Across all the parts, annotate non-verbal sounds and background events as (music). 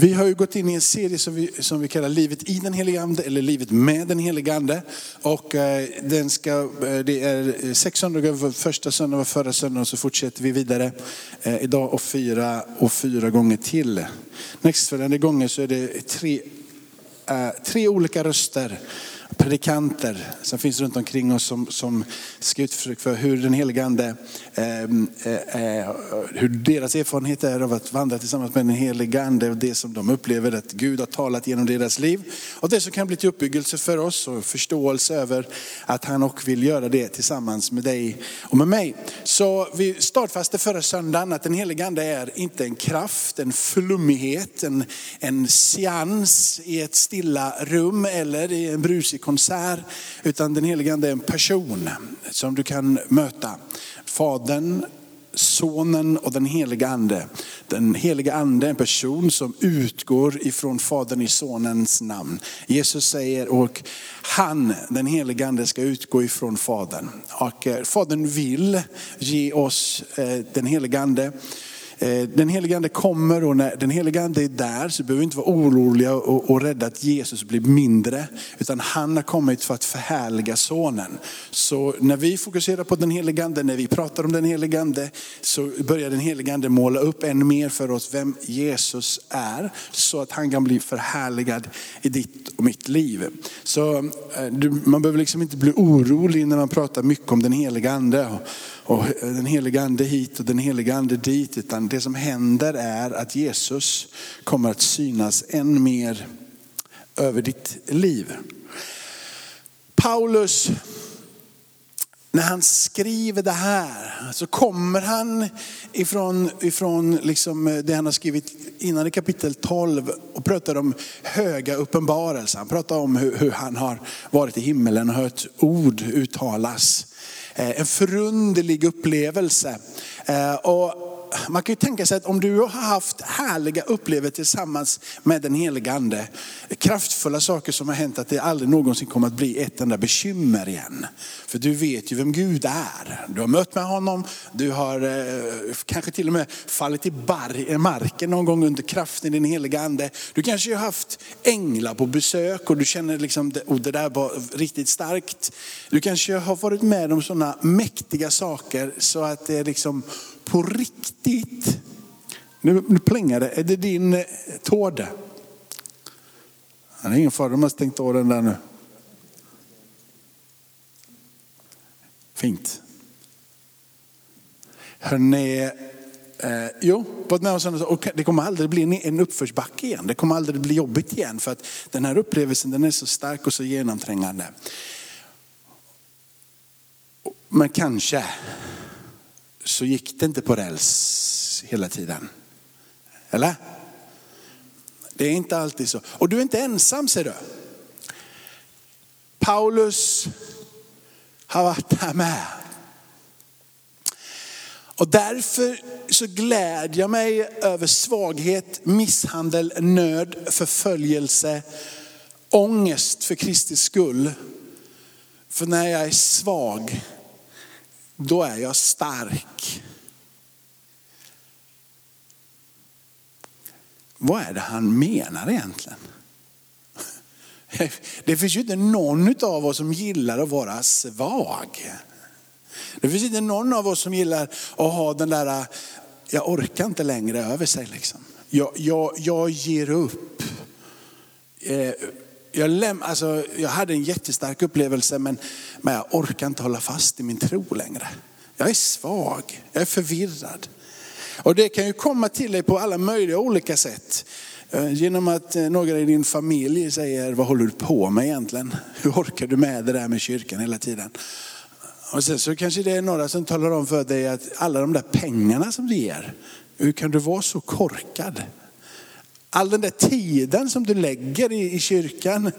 Vi har ju gått in i en serie som vi, som vi kallar Livet i den helige Ande eller Livet med den helige Ande. Och eh, den ska, eh, det är sex söndagar, första söndagen var förra söndagen och så fortsätter vi vidare eh, idag och fyra och fyra gånger till. Nästföljande gånger så är det tre, eh, tre olika röster predikanter som finns runt omkring oss som, som ska uttryck för hur den helige Ande, ehm, eh, eh, hur deras erfarenhet är av att vandra tillsammans med den helige Ande och det som de upplever att Gud har talat genom deras liv. Och det som kan bli till uppbyggelse för oss och förståelse över att han och vill göra det tillsammans med dig och med mig. Så vi startfastade förra söndagen att den helige Ande är inte en kraft, en flummighet, en, en seans i ett stilla rum eller i en brusig konsert. Utan den helige Ande är en person som du kan möta. Fadern, Sonen och den heliga ande. Den heliga ande är en person som utgår ifrån Fadern i Sonens namn. Jesus säger och han, den heliga ande, ska utgå ifrån Fadern. Och eh, Fadern vill ge oss eh, den heliga ande. Eh, den heliga ande kommer och när den heliga ande är där så behöver vi inte vara oroliga och, och rädda att Jesus blir mindre. Utan han har kommit för att förhärliga sonen. Så när vi fokuserar på den heliga ande, när vi pratar om den heliga ande, så börjar den heliga ande måla upp ännu mer för oss vem Jesus är. Så att han kan bli förhärligad i ditt och mitt liv. Så eh, man behöver liksom inte bli orolig när man pratar mycket om den heliga ande. Och, den heliga ande hit och den heliga ande dit. Utan det som händer är att Jesus kommer att synas än mer över ditt liv. Paulus, när han skriver det här så kommer han ifrån, ifrån liksom det han har skrivit innan i kapitel 12 och pratar om höga uppenbarelser. Han pratar om hur, hur han har varit i himmelen och hört ord uttalas. Eh, en förunderlig upplevelse. Eh, och man kan ju tänka sig att om du har haft härliga upplevelser tillsammans med den heliga ande, kraftfulla saker som har hänt, att det aldrig någonsin kommer att bli ett enda bekymmer igen. För du vet ju vem Gud är. Du har mött med honom, du har eh, kanske till och med fallit i bar- marken någon gång under kraften i den heliga ande. Du kanske har haft änglar på besök och du känner liksom, och det där var riktigt starkt. Du kanske har varit med om sådana mäktiga saker så att det är liksom på riktigt. Nu, nu plingar det. Är det din tår tårde? Det är ingen fara, de har stängt av den där nu. Fint. Hörrni, eh, jo, på ett med sätt, och det kommer aldrig bli en uppförsbacke igen. Det kommer aldrig bli jobbigt igen för att den här upplevelsen den är så stark och så genomträngande. Men kanske så gick det inte på räls hela tiden. Eller? Det är inte alltid så. Och du är inte ensam ser du. Paulus har varit här med. Och därför så glädjer jag mig över svaghet, misshandel, nöd, förföljelse, ångest för Kristi skull. För när jag är svag, då är jag stark. Vad är det han menar egentligen? (laughs) Det finns ju inte någon av oss som gillar att vara svag. Det finns inte någon av oss som gillar att ha den där, jag orkar inte längre över sig. Liksom. Jag, jag, jag ger upp. Eh, jag, läm, alltså, jag hade en jättestark upplevelse men, men jag orkar inte hålla fast i min tro längre. Jag är svag, jag är förvirrad. Och det kan ju komma till dig på alla möjliga olika sätt. Eh, genom att eh, några i din familj säger, vad håller du på med egentligen? Hur orkar du med det där med kyrkan hela tiden? Och sen så kanske det är några som talar om för dig att alla de där pengarna som du ger, hur kan du vara så korkad? All den där tiden som du lägger i, i kyrkan,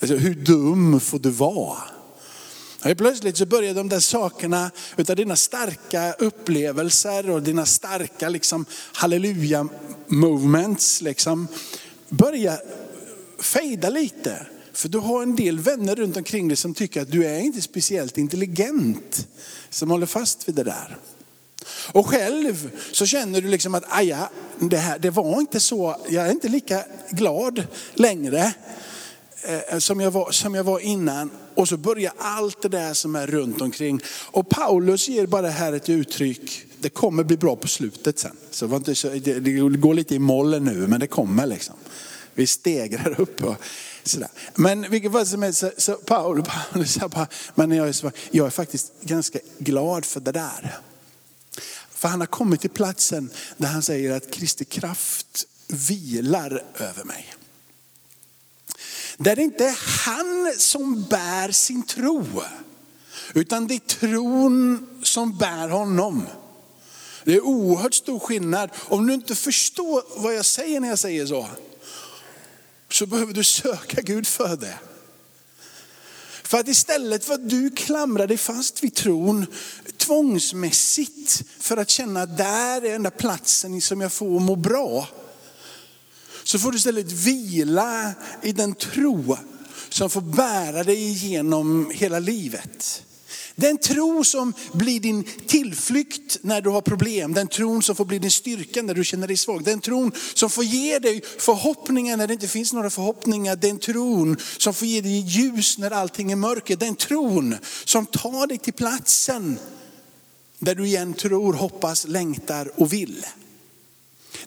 alltså, hur dum får du vara? Och plötsligt så börjar de där sakerna utav dina starka upplevelser och dina starka liksom, halleluja movements liksom, börja fejda lite. För du har en del vänner runt omkring dig som tycker att du är inte speciellt intelligent. Som håller fast vid det där. Och själv så känner du liksom att aja, det, här, det var inte så, jag är inte lika glad längre eh, som, jag var, som jag var innan. Och så börjar allt det där som är runt omkring. Och Paulus ger bara här ett uttryck, det kommer bli bra på slutet sen. Så det, inte så, det, det går lite i mollen nu, men det kommer liksom. Vi stegrar upp. Och, sådär. Men vilket fall som helst, så, så Paulus, Paulus bara, men jag är, så, jag är faktiskt ganska glad för det där. För han har kommit till platsen där han säger att Kristi kraft vilar över mig. Där det inte är han som bär sin tro, utan det är tron som bär honom. Det är oerhört stor skillnad. Om du inte förstår vad jag säger när jag säger så, så behöver du söka Gud för det. För att istället för att du klamrar dig fast vid tron tvångsmässigt för att känna att där är den där platsen som jag får må bra. Så får du istället vila i den tro som får bära dig igenom hela livet. Den tro som blir din tillflykt när du har problem. Den tron som får bli din styrka när du känner dig svag. Den tron som får ge dig förhoppningar när det inte finns några förhoppningar. Den tron som får ge dig ljus när allting är mörker. Den tron som tar dig till platsen där du igen tror, hoppas, längtar och vill.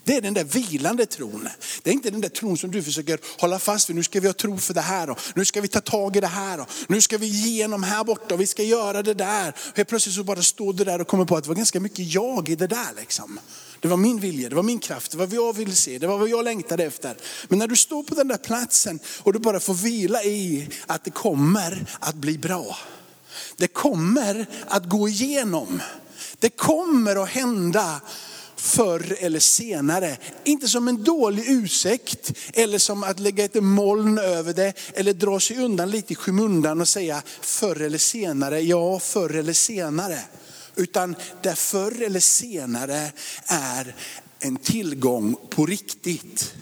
Det är den där vilande tron. Det är inte den där tron som du försöker hålla fast vid. Nu ska vi ha tro för det här och nu ska vi ta tag i det här och nu ska vi igenom här borta och vi ska göra det där. Helt plötsligt så bara står du där och kommer på att det var ganska mycket jag i det där liksom. Det var min vilja, det var min kraft, det var vad jag ville se, det var vad jag längtade efter. Men när du står på den där platsen och du bara får vila i att det kommer att bli bra. Det kommer att gå igenom. Det kommer att hända förr eller senare. Inte som en dålig ursäkt eller som att lägga ett moln över det eller dra sig undan lite i skymundan och säga förr eller senare, ja förr eller senare. Utan där förr eller senare är en tillgång på riktigt.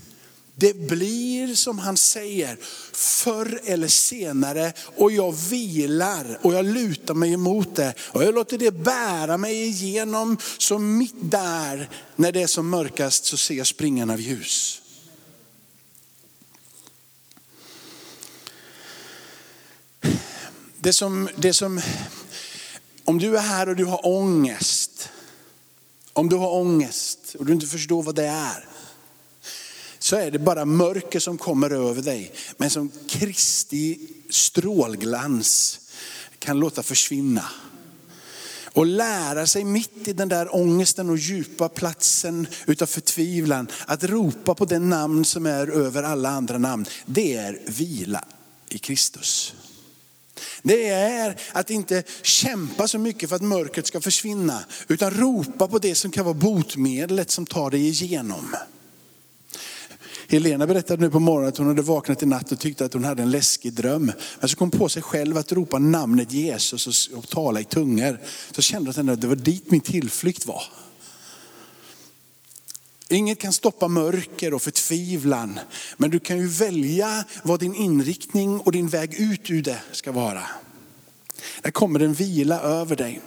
Det blir som han säger, förr eller senare och jag vilar och jag lutar mig emot det. Och jag låter det bära mig igenom, så mitt där, när det är som mörkast så ser jag springan av ljus. Det som, det som, om du är här och du har ångest, om du har ångest och du inte förstår vad det är, så är det bara mörker som kommer över dig. Men som Kristi strålglans kan låta försvinna. Och lära sig mitt i den där ångesten och djupa platsen utav förtvivlan, att ropa på det namn som är över alla andra namn. Det är vila i Kristus. Det är att inte kämpa så mycket för att mörkret ska försvinna, utan ropa på det som kan vara botmedlet som tar dig igenom. Helena berättade nu på morgonen att hon hade vaknat i natt och tyckte att hon hade en läskig dröm. Men så kom på sig själv att ropa namnet Jesus och, tala i tungor. Så kände hon att det var dit min tillflykt var. Inget kan stoppa mörker och förtvivlan. Men du kan ju välja vad din inriktning och din väg ut ur det ska vara. Där kommer en vila över dig.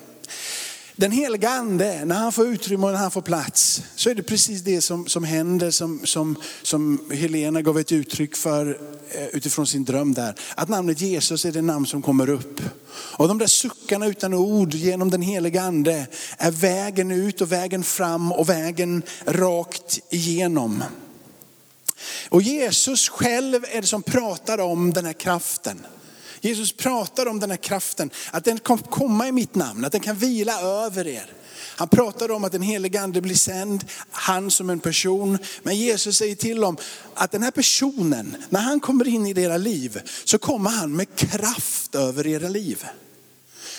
Den heliga ande, när han får utrymme och när han får plats, så är det precis det som, som händer som, som, som Helena gav ett uttryck för eh, utifrån sin dröm där. Att namnet Jesus är det namn som kommer upp. Och de där suckarna utan ord genom den heliga ande är vägen ut och vägen fram och vägen rakt igenom. Och Jesus själv är det som pratar om den här kraften. Jesus pratar om den här kraften, att den kan komma i mitt namn, att den kan vila över er. Han pratar om att den helige ande blir sänd, han som en person. Men Jesus säger till dem att den här personen, när han kommer in i era liv, så kommer han med kraft över era liv.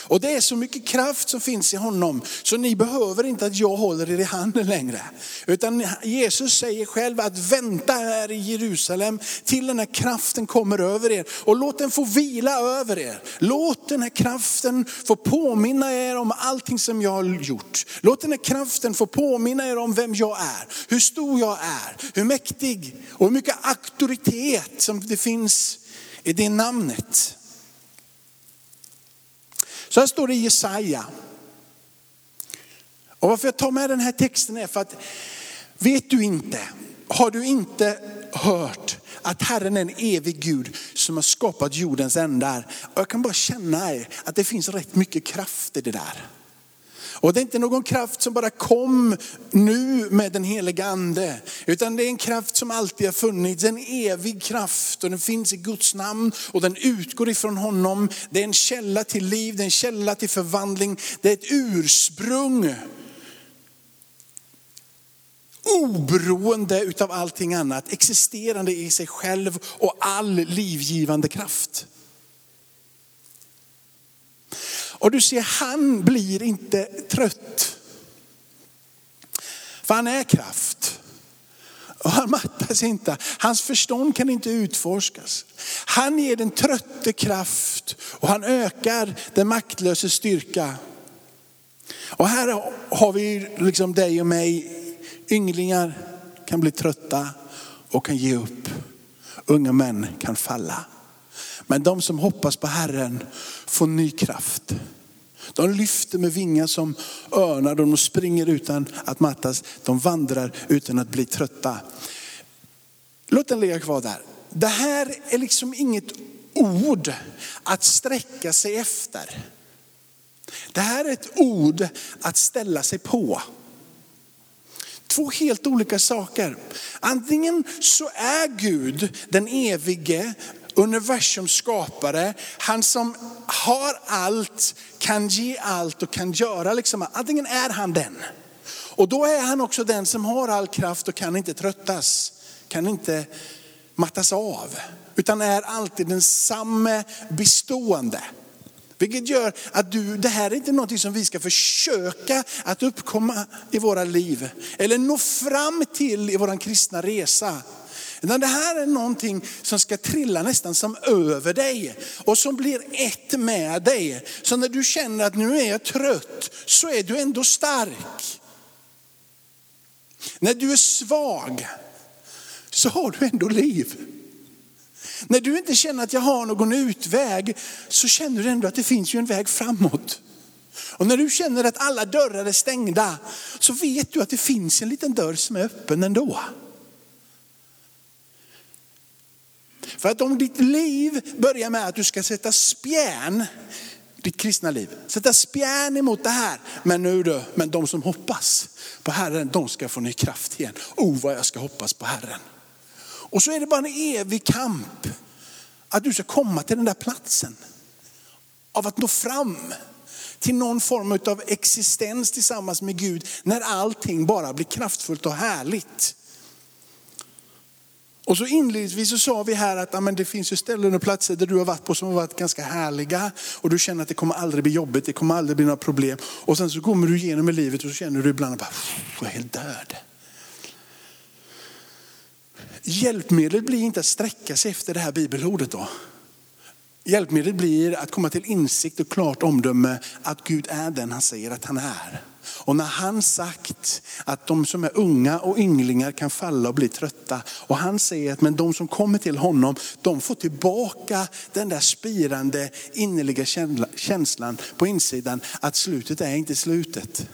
Och det är så mycket kraft som finns i honom, så ni behöver inte att jag håller er i handen längre. Utan Jesus säger själv att vänta här i Jerusalem till den här kraften kommer över er. Och låt den få vila över er. Låt den här kraften få påminna er om allting som jag har gjort. Låt den här kraften få påminna er om vem jag är, hur stor jag är, hur mäktig och hur mycket auktoritet som det finns i det namnet. Så här står det i Jesaja. Och varför jag tar med den här texten är för att, vet du inte, har du inte hört att Herren är en evig Gud som har skapat jordens ändar. Och jag kan bara känna att det finns rätt mycket kraft i det där. Och det är inte någon kraft som bara kom nu med den heliga ande. Utan det är en kraft som alltid har funnits, en evig kraft. Och den finns i Guds namn och den utgår ifrån honom. Det är en källa till liv, det är en källa till förvandling. Det är ett ursprung oberoende utav allting annat, existerande i sig själv och all livgivande kraft. Och du ser, han blir inte trött. För han är kraft. Och han mattas inte. Hans förstånd kan inte utforskas. Han ger den trötte kraft och han ökar den maktlöse styrka. Och här har vi liksom dig och mig, ynglingar kan bli trötta och kan ge upp. Unga män kan falla. Men de som hoppas på Herren får ny kraft. De lyfter med vingar som örnar, de springer utan att mattas, de vandrar utan att bli trötta. Låt den ligga kvar där. Det här är liksom inget ord att sträcka sig efter. Det här är ett ord att ställa sig på. Två helt olika saker. Antingen så är Gud den evige universums skapare, han som har allt, kan ge allt och kan göra liksom, antingen är han den. Och då är han också den som har all kraft och kan inte tröttas, kan inte mattas av. Utan är alltid densamme bestående. Vilket gör att du, det här är inte något som vi ska försöka att uppkomma i våra liv. Eller nå fram till i vår kristna resa. Utan det här är någonting som ska trilla nästan som över dig och som blir ett med dig. Så när du känner att nu är jag trött så är du ändå stark. När du är svag så har du ändå liv. När du inte känner att jag har någon utväg så känner du ändå att det finns ju en väg framåt. Och när du känner att alla dörrar är stängda så vet du att det finns en liten dörr som är öppen ändå. För att om ditt liv börjar med att du ska sätta spjärn, ditt kristna liv, sätta spjärn emot det här. Men nu du, men de som hoppas på Herren, de ska få ny kraft igen. Oh vad jag ska hoppas på Herren. Och så är det bara en evig kamp. Att du ska komma till den där platsen. Av att nå fram till någon form av existens tillsammans med Gud. När allting bara blir kraftfullt och härligt. Och så inledningsvis så sa vi här att amen, det finns ju ställen och platser där du har varit på som har varit ganska härliga. Och du känner att det kommer aldrig bli jobbigt, det kommer aldrig bli några problem. Och sen så kommer du igenom i livet och så känner du ibland att jag är helt död. Hjälpmedlet blir inte att sträcka sig efter det här bibelordet då. Hjälpmedlet blir att komma till insikt och klart omdöme att Gud är den han säger att han är. Och när han sagt att de som är unga och ynglingar kan falla och bli trötta. Och han säger att men de som kommer till honom, de får tillbaka den där spirande innerliga känslan på insidan att slutet är inte slutet.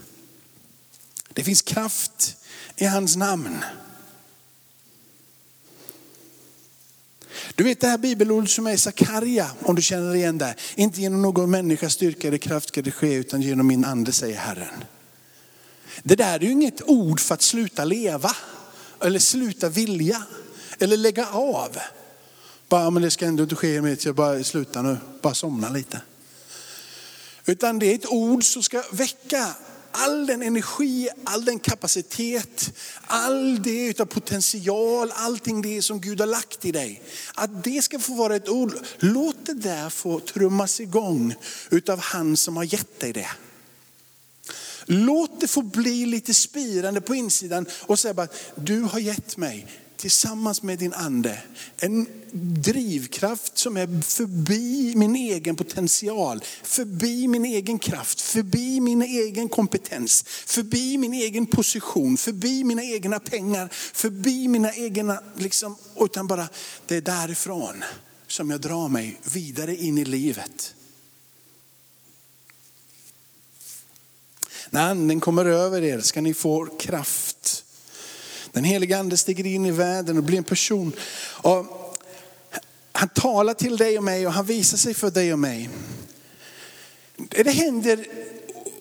Det finns kraft i hans namn. Du vet det här bibelordet som är i Sakarja, om du känner igen det. Inte genom någon människas styrka eller kraft ska det ske, utan genom min ande säger Herren. Det där är ju inget ord för att sluta leva, eller sluta vilja, eller lägga av. Bara, men det ska ändå inte ske mitt, jag bara sluta nu, bara somna lite. Utan det är ett ord som ska väcka all den energi, all den kapacitet, all det utav potential, allting det som Gud har lagt i dig. Att det ska få vara ett ord. Låt det där få trummas igång utav han som har gett dig det. Låt det få bli lite spirande på insidan och säga bara, du har gett mig tillsammans med din ande en drivkraft som är förbi min egen potential, förbi min egen kraft, förbi min egen kompetens, förbi min egen position, förbi mina egna pengar, förbi mina egna, liksom, utan bara det är därifrån som jag drar mig vidare in i livet. När anden kommer över er ska ni få kraft. Den heliga ande stiger in i världen och blir en person. Och han talar till dig och mig och han visar sig för dig och mig. Det händer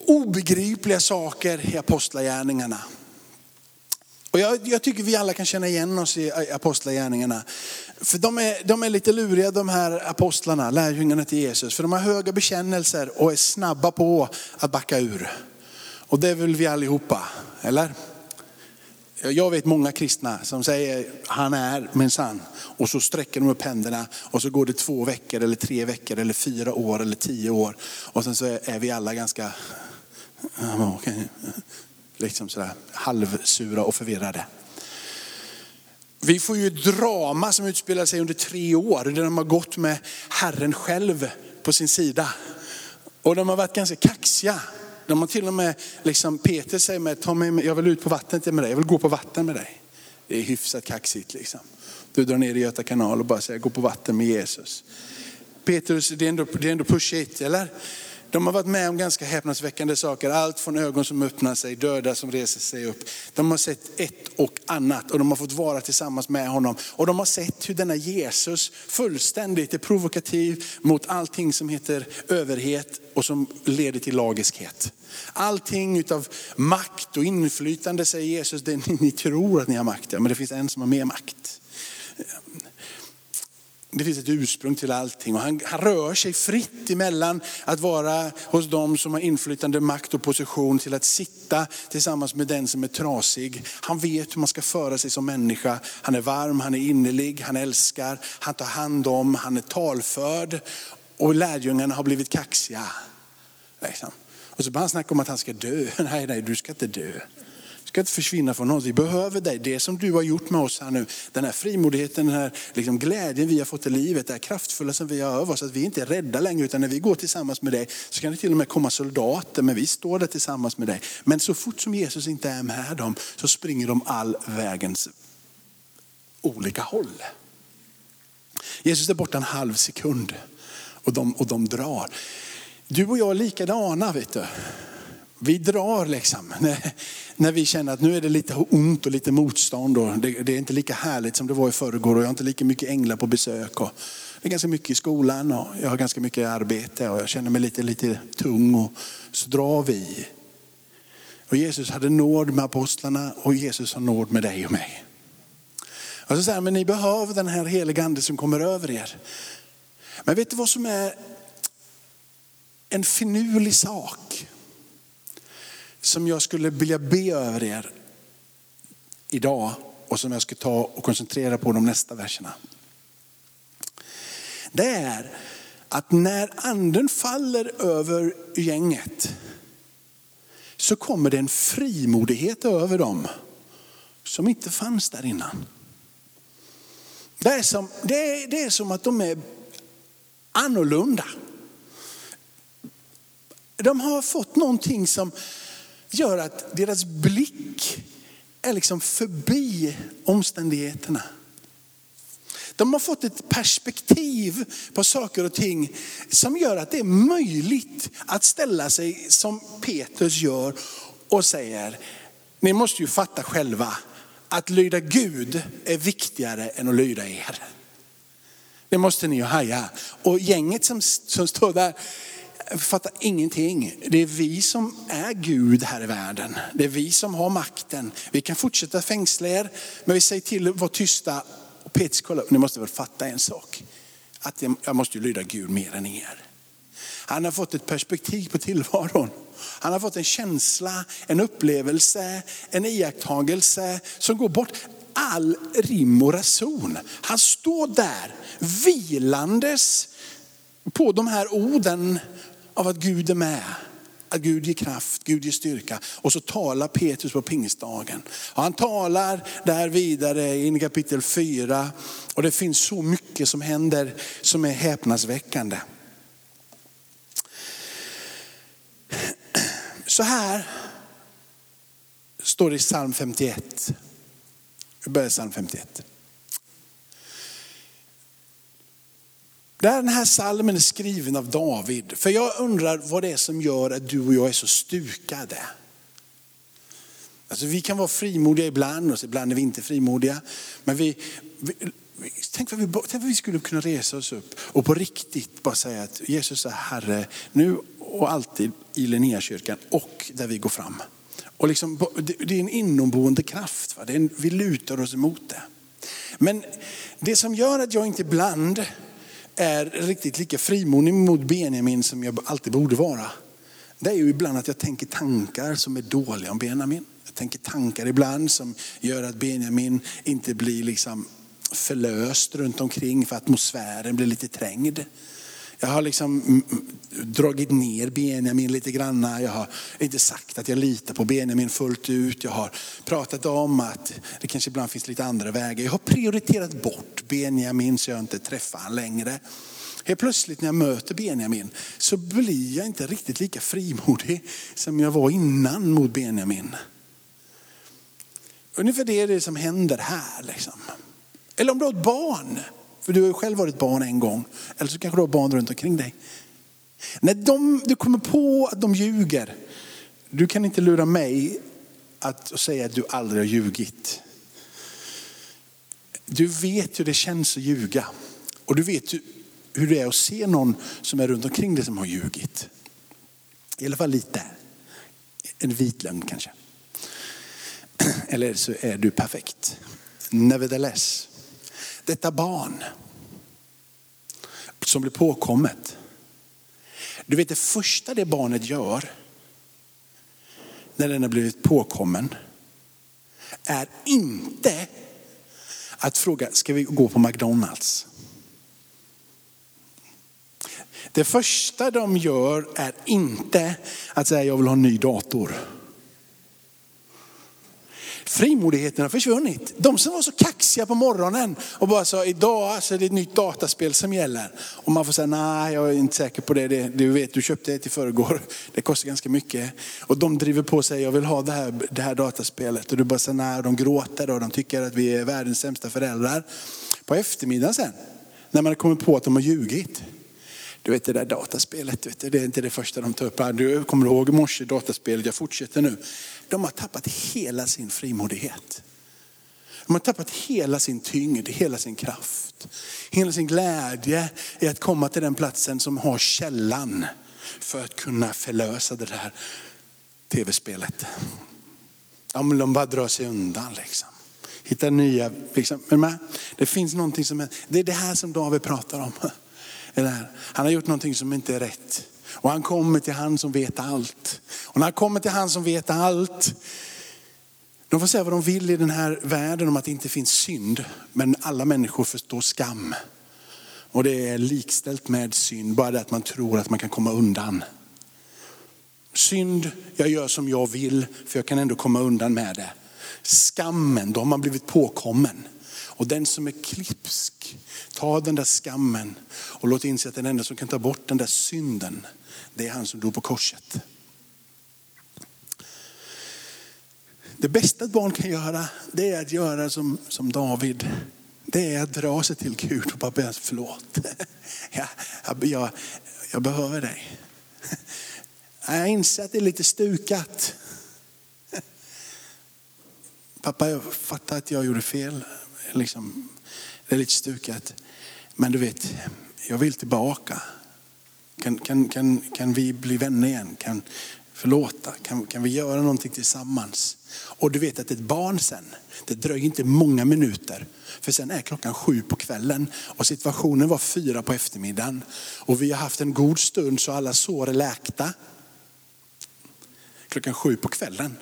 obegripliga saker i apostlagärningarna. Och jag, jag, tycker vi alla kan känna igen oss i apostlagärningarna. För de är, de är lite luriga de här apostlarna, lärjungarna till Jesus. För de har höga bekännelser och är snabba på att backa ur. Och det vill vi allihopa, eller? Jag vet många kristna som säger han är minsann. Och så sträcker de upp händerna och så går det två veckor eller tre veckor eller fyra år eller tio år. Och sen så är vi alla ganska liksom sådär, halvsura och förvirrade. Vi får ju ett drama som utspelar sig under tre år där de har gått med Herren själv på sin sida. Och de har varit ganska kaxiga. De har till och med, liksom Peter säger med, ta mig, jag vill ut på vattnet med dig, jag vill gå på vatten med dig. Det är hyfsat kaxigt liksom. Du drar ner i Göta kanal och bara säger gå på vatten med Jesus. Petrus, det är ändå, det är ändå pushigt, eller? De har varit med om ganska häpnadsväckande saker. Allt från ögon som öppnar sig, döda som reser sig upp. De har sett ett och annat och de har fått vara tillsammans med honom. Och de har sett hur denna Jesus fullständigt är provokativ mot allting som heter överhet och som leder till lagiskhet. Allting utav makt och inflytande säger Jesus, det ni, ni tror att ni har makt, ja, men det finns en som har mer makt. Det finns ett ursprung till allting och han, han, rör sig fritt emellan att vara hos dem som har inflytande, makt och position till att sitta tillsammans med den som är trasig. Han vet hur man ska föra sig som människa. Han är varm, han är innerlig, han älskar, han tar hand om, han är talförd och lärjungarna har blivit kaxiga. Liksom. Och så börjar han snacka om att han ska dö. (laughs) Nej, nej, du ska inte dö ska inte försvinna från oss. Vi behöver dig. Det som du har gjort med oss här nu. Den här frimodigheten, den här liksom glädjen vi har fått i livet, det här kraftfulla som vi har över oss. Att vi inte är rädda längre utan när vi går tillsammans med dig så kan det till och med komma soldater men vi står där tillsammans med dig. Men så fort som Jesus inte är med dem så springer de all vägens olika håll. Jesus är borta en halv sekund och de, och de drar. Du och jag är likadana vet du. Vi drar liksom (laughs) när, när vi känner att nu är det lite ont och lite motstånd och det, det är inte lika härligt som det var i förrgår och jag har inte lika mycket änglar på besök. Och det är ganska mycket i skolan och jag har ganska mycket arbete och jag känner mig lite, lite tung och så drar vi. Och Jesus hade nåd med apostlarna och Jesus har nåd med dig och mig. Och så säger men ni behöver den här heliga ande som kommer över er. Men vet du vad som är en finurlig sak? Som jag skulle vilja be över er idag och som jag ska ta och koncentrera på de nästa verserna. Det är att när anden faller över gänget så kommer det en frimodighet över dem som inte fanns där innan. Det är som, det är, det är som att de är annorlunda. De har fått någonting som gör att deras blick är liksom förbi omständigheterna. De har fått ett perspektiv på saker och ting som gör att det är möjligt att ställa sig som Petrus gör och säger, ni måste ju fatta själva att lyda Gud är viktigare än att lyda er. Det måste ni ju haja. Och gänget som, som står där, fattar ingenting. Det är vi som är Gud här i världen. Det är vi som har makten. Vi kan fortsätta fängsla er, men vi säger till att vara tysta. Och Petrus, kolla, ni måste väl fatta en sak. Att jag måste ju lyda Gud mer än er. Han har fått ett perspektiv på tillvaron. Han har fått en känsla, en upplevelse, en iakttagelse som går bort all rim och reson. Han står där vilandes på de här orden av att Gud är med. Att Gud ger kraft, Gud ger styrka. Och så talar Petrus på pingstdagen. Och han talar där vidare in i kapitel 4. Och det finns så mycket som händer som är häpnadsväckande. Så här står det i psalm 51. Vi börjar psalm 51. Den här salmen är skriven av David. För jag undrar vad det är som gör att du och jag är så stukade. Alltså vi kan vara frimodiga ibland och ibland är vi inte frimodiga. Men vi, vi, tänk, vad vi, tänk vad vi skulle kunna resa oss upp och på riktigt bara säga att Jesus är Herre nu och alltid i Linnéakyrkan och där vi går fram. Och liksom, det är en inomboende kraft. Va? Det en, vi lutar oss emot det. Men det som gör att jag inte ibland är riktigt lika frimodig mot Benjamin som jag alltid borde vara. Det är ju ibland att jag tänker tankar som är dåliga om Benjamin. Jag tänker tankar ibland som gör att Benjamin inte blir liksom förlöst runt omkring för atmosfären blir lite trängd. Jag har liksom dragit ner Benjamin lite grann. Jag har inte sagt att jag litar på Benjamin fullt ut. Jag har pratat om att det kanske ibland finns lite andra vägar. Jag har prioriterat bort Benjamin så jag inte träffar honom längre. Helt plötsligt när jag möter Benjamin så blir jag inte riktigt lika frimodig som jag var innan mot Benjamin. Ungefär det är det som händer här. Liksom. Eller om du har ett barn för du har ju själv varit barn en gång. Eller så kanske du har barn runt omkring dig. När de, du kommer på att de ljuger, du kan inte lura mig att säga att du aldrig har ljugit. Du vet hur det känns att ljuga. Och du vet hur det är att se någon som är runt omkring dig som har ljugit. I alla fall lite. En vit lögn kanske. (clears throat) Eller så är du perfekt. Nevertheless detta barn som blir påkommet. Du vet det första det barnet gör när den har blivit påkommen är inte att fråga, ska vi gå på McDonalds? Det första de gör är inte att säga, jag vill ha en ny dator. Frimodigheten har försvunnit. De som var så kaxiga på morgonen och bara sa idag alltså, är det ett nytt dataspel som gäller. Och man får säga nej jag är inte säker på det. det du vet du köpte det till förrgår. (laughs) Det kostar ganska mycket. Och de driver på sig jag vill ha det här, det här dataspelet. Och du bara säger nej de gråter och de tycker att vi är världens sämsta föräldrar. På eftermiddagen sen när man kommer på att de har ljugit. Du vet det där dataspelet, vet det är inte det första de tar upp. Du kommer ihåg i morse dataspelet, jag fortsätter nu. De har tappat hela sin frimodighet. De har tappat hela sin tyngd, hela sin kraft. Hela sin glädje i att komma till den platsen som har källan för att kunna förlösa det där tv-spelet. Ja, men de bara drar sig undan liksom. Hittar nya, liksom. men det finns någonting som är, det är det här som David pratar om. Han har gjort någonting som inte är rätt. Och han kommer till han som vet allt. Och när han kommer till han som vet allt, de får säga vad de vill i den här världen om att det inte finns synd. Men alla människor förstår skam. Och det är likställt med synd, bara det att man tror att man kan komma undan. Synd, jag gör som jag vill för jag kan ändå komma undan med det. Skammen, då har man blivit påkommen. Och den som är klipsk, ta den där skammen och låt inse att den enda som kan ta bort den där synden, det är han som dog på korset. Det bästa ett barn kan göra, det är att göra som, som David. Det är att dra sig till Gud och bara be förlåt. (laughs) Jag, jag, jag behöver dig. (laughs) Jag inser att det är lite stukat. (laughs) Pappa, jag fattar att jag gjorde fel liksom, det är lite stukat. Men du vet, jag vill tillbaka. Kan, kan, kan, kan vi bli vänner igen? Kan, förlåta? Kan, kan vi göra någonting tillsammans? Och du vet att ett barn sen, det dröjer inte många minuter, för sen är klockan sju på kvällen och situationen var fyra på eftermiddagen. Och vi har haft en god stund så alla sår är läkta. Klockan sju på kvällen.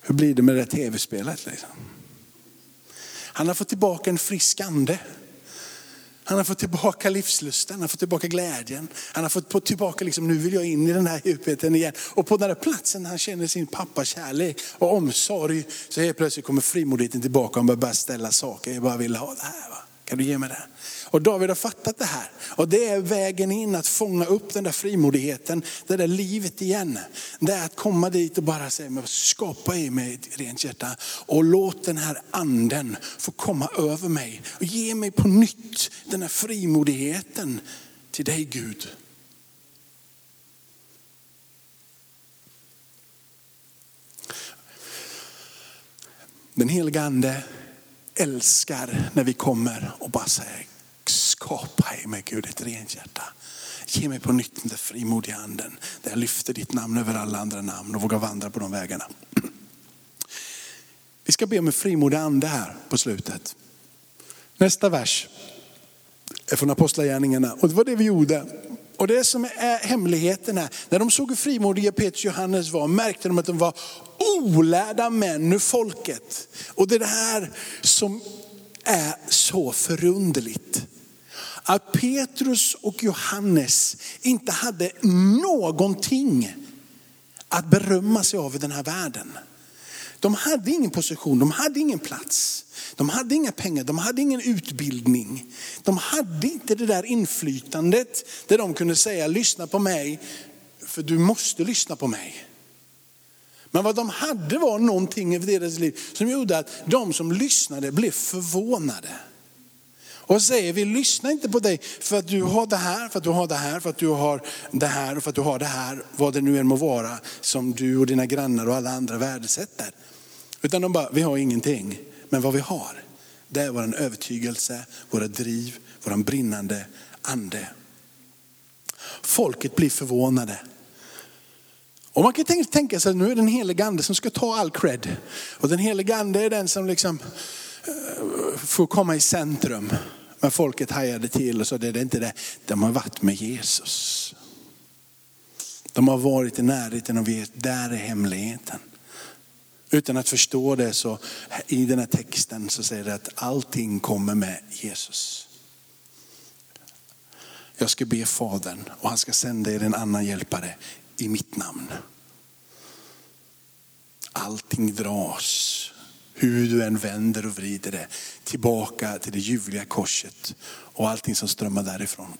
Hur blir det med det tv-spelet? Liksom? Han har fått tillbaka en frisk ande. Han har fått tillbaka livslusten, han har fått tillbaka glädjen. Han har fått tillbaka, liksom, nu vill jag in i den här djupheten igen. Och på den här platsen han känner sin pappas kärlek och omsorg, så helt plötsligt kommer frimodigheten tillbaka och han börjar ställa saker. Jag bara vill ha det här. Va? Kan du ge mig det? Och David har fattat det här. Och det är vägen in att fånga upp den där frimodigheten, det där livet igen. Det är att komma dit och bara säga, skapa i mig ett rent hjärta och låt den här anden få komma över mig. Och ge mig på nytt den här frimodigheten till dig Gud. Den heliga ande älskar när vi kommer och bara säger, skapa i mig Gud ett rent hjärta. Ge mig på nytt den där frimodiga anden, där jag lyfter ditt namn över alla andra namn och vågar vandra på de vägarna. Vi ska be om en frimodig ande här på slutet. Nästa vers är från Apostlagärningarna och det var det vi gjorde. Och det som är hemligheten här, när de såg hur frimodiga Petrus och Johannes var märkte de att de var olärda män ur folket. Och det är det här som är så förunderligt. Att Petrus och Johannes inte hade någonting att berömma sig av i den här världen. De hade ingen position, de hade ingen plats. De hade inga pengar, de hade ingen utbildning. De hade inte det där inflytandet där de kunde säga, lyssna på mig, för du måste lyssna på mig. Men vad de hade var någonting i deras liv som gjorde att de som lyssnade blev förvånade. Och säger, vi lyssnar inte på dig för att du har det här, för att du har det här, för att du har det här och för att du har det här, vad det nu än må vara som du och dina grannar och alla andra värdesätter. Utan de bara, vi har ingenting. Men vad vi har, det är vår övertygelse, våra driv, vår brinnande ande. Folket blir förvånade. Och man kan tänka sig att nu är det den helige ande som ska ta all cred. Och den helige ande är den som liksom eh, får komma i centrum. Men folket hajade till och sa, det är inte det. De har varit med Jesus. De har varit i närheten och vet, där är hemligheten. Utan att förstå det så i den här texten så säger det att allting kommer med Jesus. Jag ska be Fadern och han ska sända er en annan hjälpare i mitt namn. Allting dras, hur du än vänder och vrider det, tillbaka till det ljuvliga korset och allting som strömmar därifrån.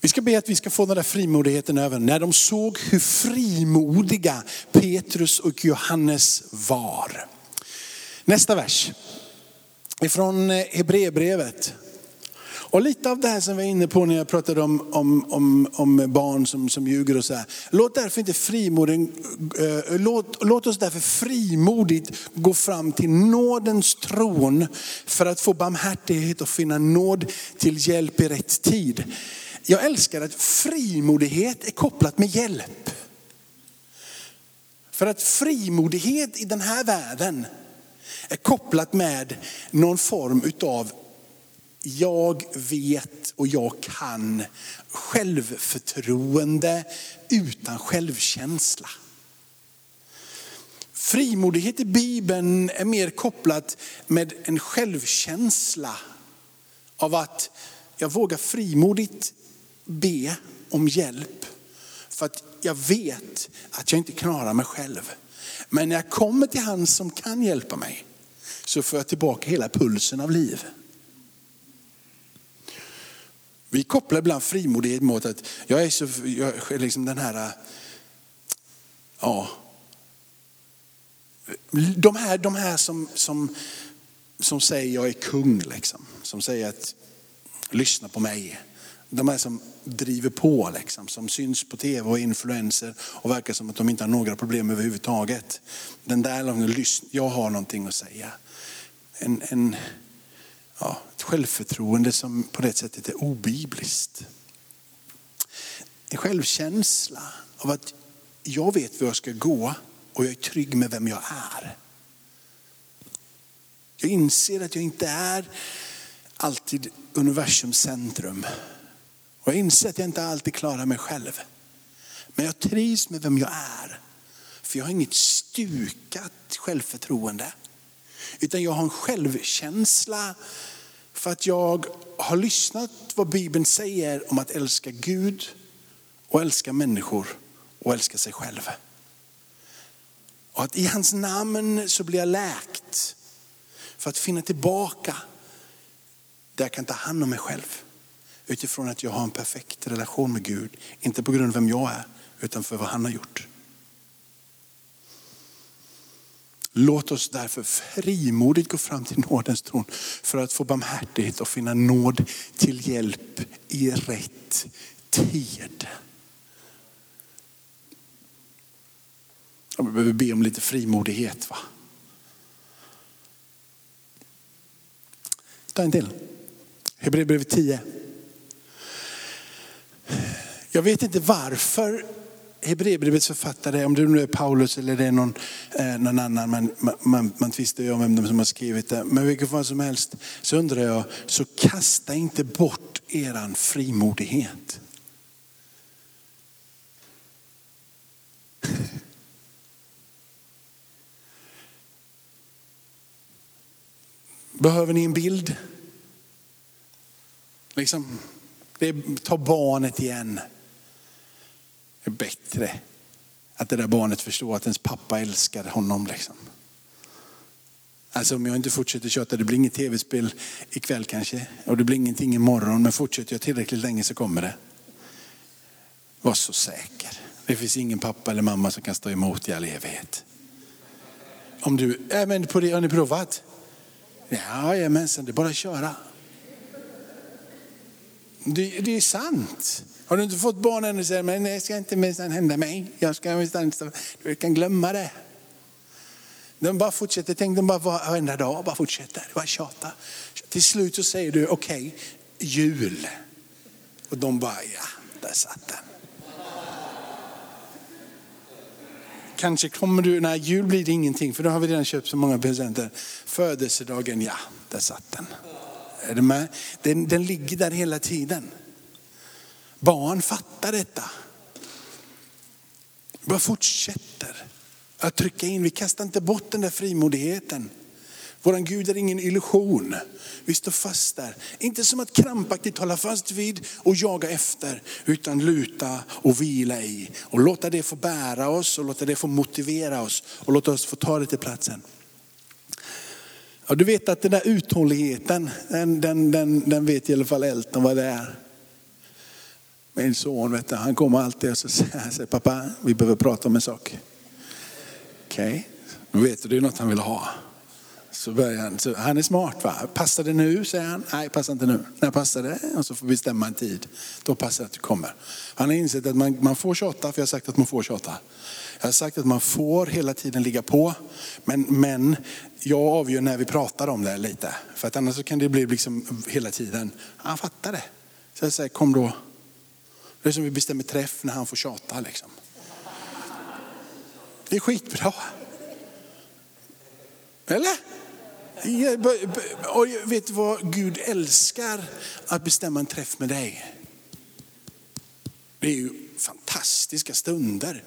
Vi ska be att vi ska få den där frimodigheten över. När de såg hur frimodiga Petrus och Johannes var. Nästa vers. Ifrån Hebreerbrevet. Och lite av det här som vi var inne på när jag pratade om, om, om, om barn som, som ljuger och så här. Låt därför inte frimoden, äh, låt, låt oss därför frimodigt gå fram till nådens tron för att få barmhärtighet och finna nåd till hjälp i rätt tid. Jag älskar att frimodighet är kopplat med hjälp. För att frimodighet i den här världen är kopplat med någon form utav jag vet och jag kan självförtroende utan självkänsla. Frimodighet i Bibeln är mer kopplat med en självkänsla av att jag vågar frimodigt be om hjälp. För att jag vet att jag inte klarar mig själv. Men när jag kommer till han som kan hjälpa mig så får jag tillbaka hela pulsen av liv. Vi kopplar ibland frimodighet mot att jag är så, jag är liksom den här, ja, de här, de här som, som, som säger jag är kung, liksom. som säger att lyssna på mig. De här som driver på, liksom, som syns på tv och influenser och verkar som att de inte har några problem överhuvudtaget. Den där, jag har någonting att säga. En, en, ja, ett självförtroende som på det sättet är obibliskt. en självkänsla av att jag vet var jag ska gå och jag är trygg med vem jag är. Jag inser att jag inte är alltid universums centrum. Och jag inser att jag inte alltid klarar mig själv. Men jag trivs med vem jag är. För jag har inget stukat självförtroende. Utan jag har en självkänsla för att jag har lyssnat vad Bibeln säger om att älska Gud och älska människor och älska sig själv. Och att i hans namn så blir jag läkt för att finna tillbaka där jag kan ta hand om mig själv. Utifrån att jag har en perfekt relation med Gud. Inte på grund av vem jag är, utan för vad han har gjort. Låt oss därför frimodigt gå fram till nådens tron för att få barmhärtighet och finna nåd till hjälp i rätt tid. Jag behöver be om lite frimodighet. Va? Ta en till. Hebreerbrevet 10. Jag vet inte varför Hebreerbrevets författare, om det nu är Paulus eller det är någon, eh, någon annan, man, man, man tvistar ju om vem som har skrivit det. Men vilken fall som helst så undrar jag, så kasta inte bort eran frimodighet. Behöver ni en bild? Liksom, det är, ta barnet igen. Det är bättre att det där barnet förstår att ens pappa älskar honom. Liksom. Alltså om jag inte fortsätter köta, det blir inget tv-spel ikväll kanske. Och det blir ingenting imorgon. Men fortsätter jag tillräckligt länge så kommer det. Var så säker. Det finns ingen pappa eller mamma som kan stå emot i all evighet. Om du, äh, men på det, har ni provat? Ja, jajamensan, det är bara att köra. Det, det är sant. Har du inte fått barn ännu säger men det ska inte minsann hända mig. Jag ska minsann, du kan glömma det. De bara fortsätter, tänk de bara varenda dag bara fortsätter, bara tjata. Till slut så säger du okej, okay, jul. Och de bara ja, där satt den. Kanske kommer du, nej jul blir det ingenting för då har vi redan köpt så många presenter. Födelsedagen, ja, där satt den. Är du med? Den, den ligger där hela tiden. Barn fattar detta. Bara fortsätter att trycka in. Vi kastar inte bort den där frimodigheten. Våran Gud är ingen illusion. Vi står fast där. Inte som att krampaktigt hålla fast vid och jaga efter, utan luta och vila i. Och låta det få bära oss och låta det få motivera oss och låta oss få ta det till platsen. Ja, du vet att den där uthålligheten, den, den, den, den vet i alla fall Elton vad det är. Min son, vet du, han kommer alltid och så (laughs) säger pappa, vi behöver prata om en sak. Okej, okay. då vet du, det är något han vill ha. Så börjar han, så han är smart va. Passar det nu? säger han. Nej, passar inte nu. När passar det? Och så får vi bestämma en tid. Då passar det att du kommer. Han har insett att man, man får tjata, för jag har sagt att man får tjata. Jag har sagt att man får hela tiden ligga på. Men, men jag avgör när vi pratar om det lite. För att annars kan det bli liksom hela tiden. Han fattar det. Så jag säger, kom då. Det är som vi bestämmer träff när han får tjata liksom. Det är skitbra. Eller? Och vet du vad Gud älskar? Att bestämma en träff med dig. Det är ju fantastiska stunder.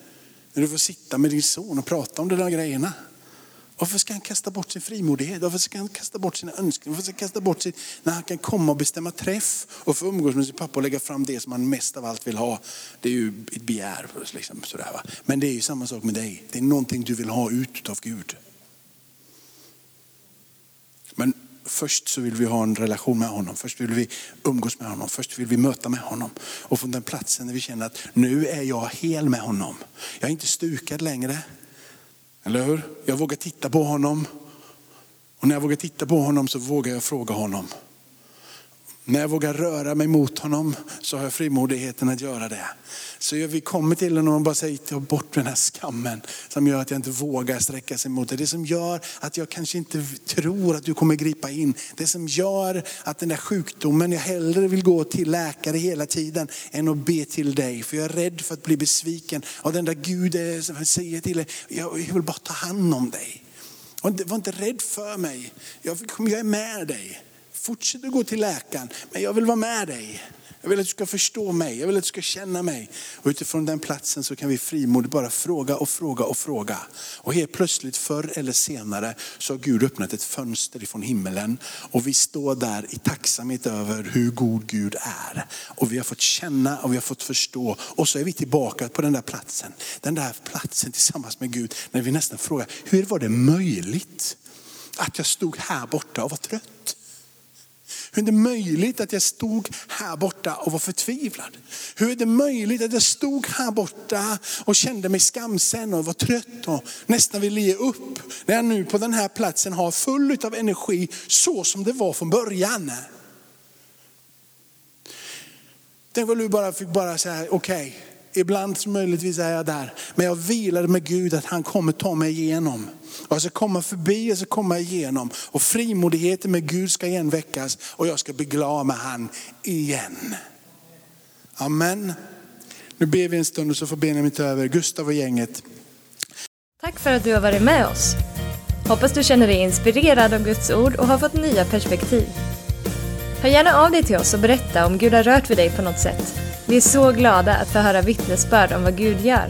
När du får sitta med din son och prata om de där grejerna. Varför ska han kasta bort sin frimodighet? Varför ska han kasta bort sina önskningar? Varför ska han kasta bort sin, när han kan komma och bestämma träff och få umgås med sin pappa och lägga fram det som han mest av allt vill ha. Det är ju ett begär. Liksom, sådär, va? Men det är ju samma sak med dig. Det är någonting du vill ha ut av Gud. Men först så vill vi ha en relation med honom. Först vill vi umgås med honom. Först vill vi möta med honom. Och från den platsen när vi känner att nu är jag hel med honom. Jag är inte stukad längre. Eller hur? Jag vågar titta på honom. Och när jag vågar titta på honom så vågar jag fråga honom. När jag vågar röra mig mot honom så har jag frimodigheten att göra det. Så vi kommer till honom och bara säger, ta bort den här skammen som gör att jag inte vågar sträcka sig mot det. Det som gör att jag kanske inte tror att du kommer gripa in. Det som gör att den där sjukdomen, jag hellre vill gå till läkare hela tiden än att be till dig. För jag är rädd för att bli besviken av den där Gud eh, som säger till dig, jag vill bara ta hand om dig. Var inte rädd för mig, jag är med dig. Fortsätt att gå till läkaren, men jag vill vara med dig. Jag vill att du ska förstå mig, jag vill att du ska känna mig. Och utifrån den platsen så kan vi frimodigt bara fråga och fråga och fråga. Och helt plötsligt förr eller senare så har Gud öppnat ett fönster ifrån himmelen. Och vi står där i tacksamhet över hur god Gud är. Och vi har fått känna och vi har fått förstå. Och så är vi tillbaka på den där platsen. Den där platsen tillsammans med Gud. När vi nästan frågar, hur var det möjligt att jag stod här borta och var trött? Hur är det möjligt att jag stod här borta och var förtvivlad? Hur är det möjligt att jag stod här borta och kände mig skamsen och var trött och nästan ville ge upp. När jag nu på den här platsen har full av energi så som det var från början. Tänk vad du bara fick bara säga, okej, okay, ibland så möjligtvis är jag där. Men jag vilade med Gud att han kommer ta mig igenom. Och jag ska komma förbi, jag ska komma igenom. Och frimodigheten med Gud ska igen väckas och jag ska bli glad med han igen. Amen. Nu ber vi en stund och så får Benjamin ta över. Gustav och gänget. Tack för att du har varit med oss. Hoppas du känner dig inspirerad av Guds ord och har fått nya perspektiv. Hör gärna av dig till oss och berätta om Gud har rört vid dig på något sätt. Vi är så glada att få höra vittnesbörd om vad Gud gör.